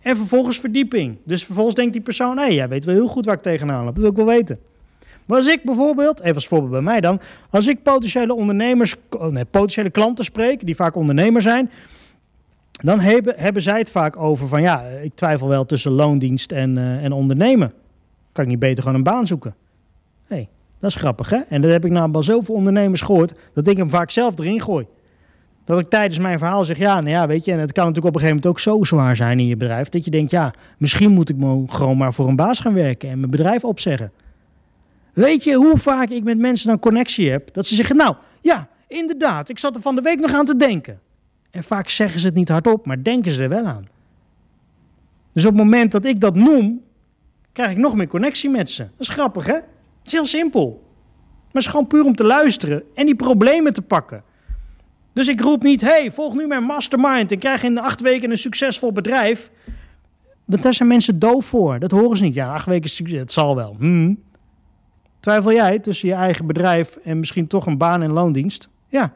en vervolgens verdieping. Dus vervolgens denkt die persoon, hé, hey, jij weet wel heel goed waar ik tegenaan loop. Dat wil ik wel weten. Maar als ik bijvoorbeeld, even als voorbeeld bij mij dan, als ik potentiële ondernemers, oh nee, potentiële klanten spreek, die vaak ondernemer zijn, dan hebben, hebben zij het vaak over van ja, ik twijfel wel tussen loondienst en, uh, en ondernemen. Kan ik niet beter gewoon een baan zoeken? Hey, dat is grappig hè? En dat heb ik nou al zoveel ondernemers gehoord, dat ik hem vaak zelf erin gooi. Dat ik tijdens mijn verhaal zeg, ja, nou ja, weet je, en het kan natuurlijk op een gegeven moment ook zo zwaar zijn in je bedrijf, dat je denkt, ja, misschien moet ik gewoon maar voor een baas gaan werken en mijn bedrijf opzeggen. Weet je hoe vaak ik met mensen dan connectie heb? Dat ze zeggen, nou, ja, inderdaad, ik zat er van de week nog aan te denken. En vaak zeggen ze het niet hardop, maar denken ze er wel aan. Dus op het moment dat ik dat noem, krijg ik nog meer connectie met ze. Dat is grappig, hè? Is heel simpel. Maar het is gewoon puur om te luisteren en die problemen te pakken. Dus ik roep niet, hey, volg nu mijn mastermind en krijg in acht weken een succesvol bedrijf. Want daar zijn mensen doof voor. Dat horen ze niet. Ja, acht weken succes, het zal wel. Hmm. Twijfel jij tussen je eigen bedrijf en misschien toch een baan en loondienst? Ja.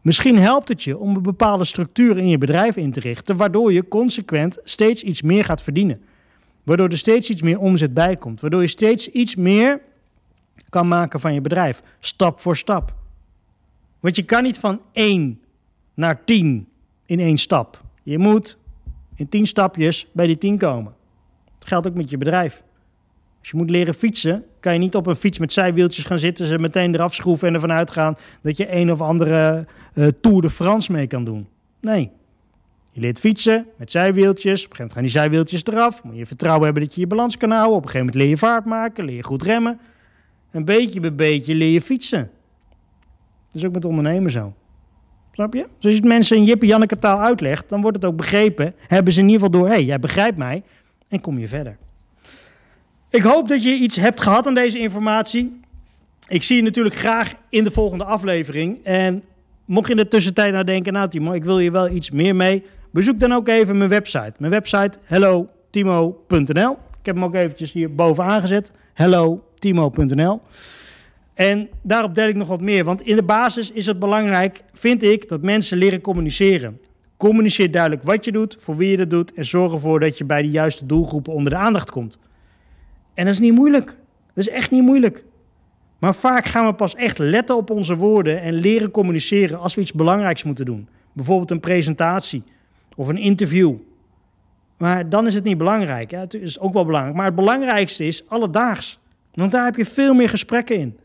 Misschien helpt het je om een bepaalde structuur in je bedrijf in te richten, waardoor je consequent steeds iets meer gaat verdienen. Waardoor er steeds iets meer omzet bij komt. Waardoor je steeds iets meer kan maken van je bedrijf. Stap voor stap. Want je kan niet van 1 naar 10 in één stap. Je moet in 10 stapjes bij die 10 komen. Dat geldt ook met je bedrijf. Als je moet leren fietsen, kan je niet op een fiets met zijwieltjes gaan zitten, ze meteen eraf schroeven en ervan uitgaan dat je een of andere uh, Tour de France mee kan doen. Nee, je leert fietsen met zijwieltjes. Op een gegeven moment gaan die zijwieltjes eraf. Moet je vertrouwen hebben dat je je balans kan houden. Op een gegeven moment leer je vaart maken, leer je goed remmen. Een beetje bij beetje leer je fietsen. Dat is ook met ondernemen zo. Snap je? Dus als je het mensen in Jippe Janneke taal uitlegt, dan wordt het ook begrepen. Hebben ze in ieder geval door, hé, hey, jij begrijpt mij. En kom je verder. Ik hoop dat je iets hebt gehad aan deze informatie. Ik zie je natuurlijk graag in de volgende aflevering. En mocht je in de tussentijd nou denken, nou Timo, ik wil je wel iets meer mee Bezoek dan ook even mijn website. Mijn website hellotimo.nl. Ik heb hem ook eventjes hier bovenaan gezet. hellotimo.nl. En daarop deel ik nog wat meer. Want in de basis is het belangrijk, vind ik, dat mensen leren communiceren. Communiceer duidelijk wat je doet, voor wie je dat doet en zorg ervoor dat je bij de juiste doelgroepen onder de aandacht komt. En dat is niet moeilijk. Dat is echt niet moeilijk. Maar vaak gaan we pas echt letten op onze woorden en leren communiceren als we iets belangrijks moeten doen. Bijvoorbeeld een presentatie of een interview. Maar dan is het niet belangrijk. Ja, het is ook wel belangrijk. Maar het belangrijkste is alledaags. Want daar heb je veel meer gesprekken in.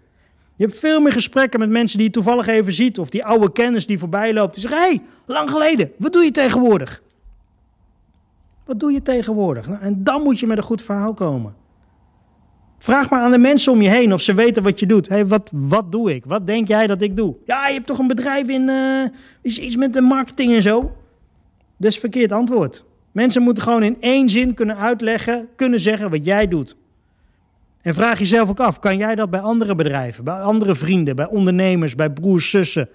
Je hebt veel meer gesprekken met mensen die je toevallig even ziet. Of die oude kennis die voorbij loopt. Die zeggen, hé, hey, lang geleden, wat doe je tegenwoordig? Wat doe je tegenwoordig? Nou, en dan moet je met een goed verhaal komen. Vraag maar aan de mensen om je heen of ze weten wat je doet. Hey, wat, wat doe ik? Wat denk jij dat ik doe? Ja, je hebt toch een bedrijf in uh, iets met de marketing en zo? Is verkeerd antwoord. Mensen moeten gewoon in één zin kunnen uitleggen, kunnen zeggen wat jij doet. En vraag jezelf ook af, kan jij dat bij andere bedrijven, bij andere vrienden, bij ondernemers, bij broers, zussen?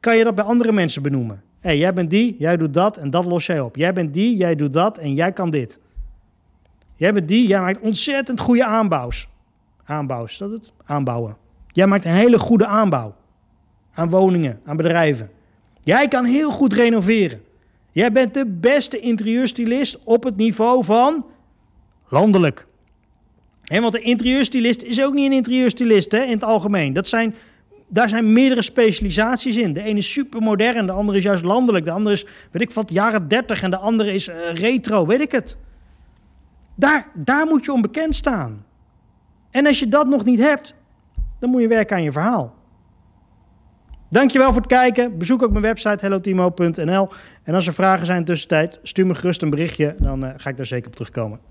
Kan je dat bij andere mensen benoemen? Hé, hey, jij bent die, jij doet dat en dat los jij op. Jij bent die, jij doet dat en jij kan dit. Jij bent die, jij maakt ontzettend goede aanbouws. Aanbouws, dat het? Aanbouwen. Jij maakt een hele goede aanbouw. Aan woningen, aan bedrijven. Jij kan heel goed renoveren. Jij bent de beste interieurstylist op het niveau van landelijk. En want een interieurstylist is ook niet een interieurstylist hè, in het algemeen. Dat zijn, daar zijn meerdere specialisaties in. De ene is supermodern, de andere is juist landelijk. De andere is, weet ik wat, jaren 30 en de andere is uh, retro, weet ik het. Daar, daar moet je onbekend staan. En als je dat nog niet hebt, dan moet je werken aan je verhaal. Dankjewel voor het kijken. Bezoek ook mijn website hellotimo.nl. En als er vragen zijn tussentijd, stuur me gerust een berichtje. Dan uh, ga ik daar zeker op terugkomen.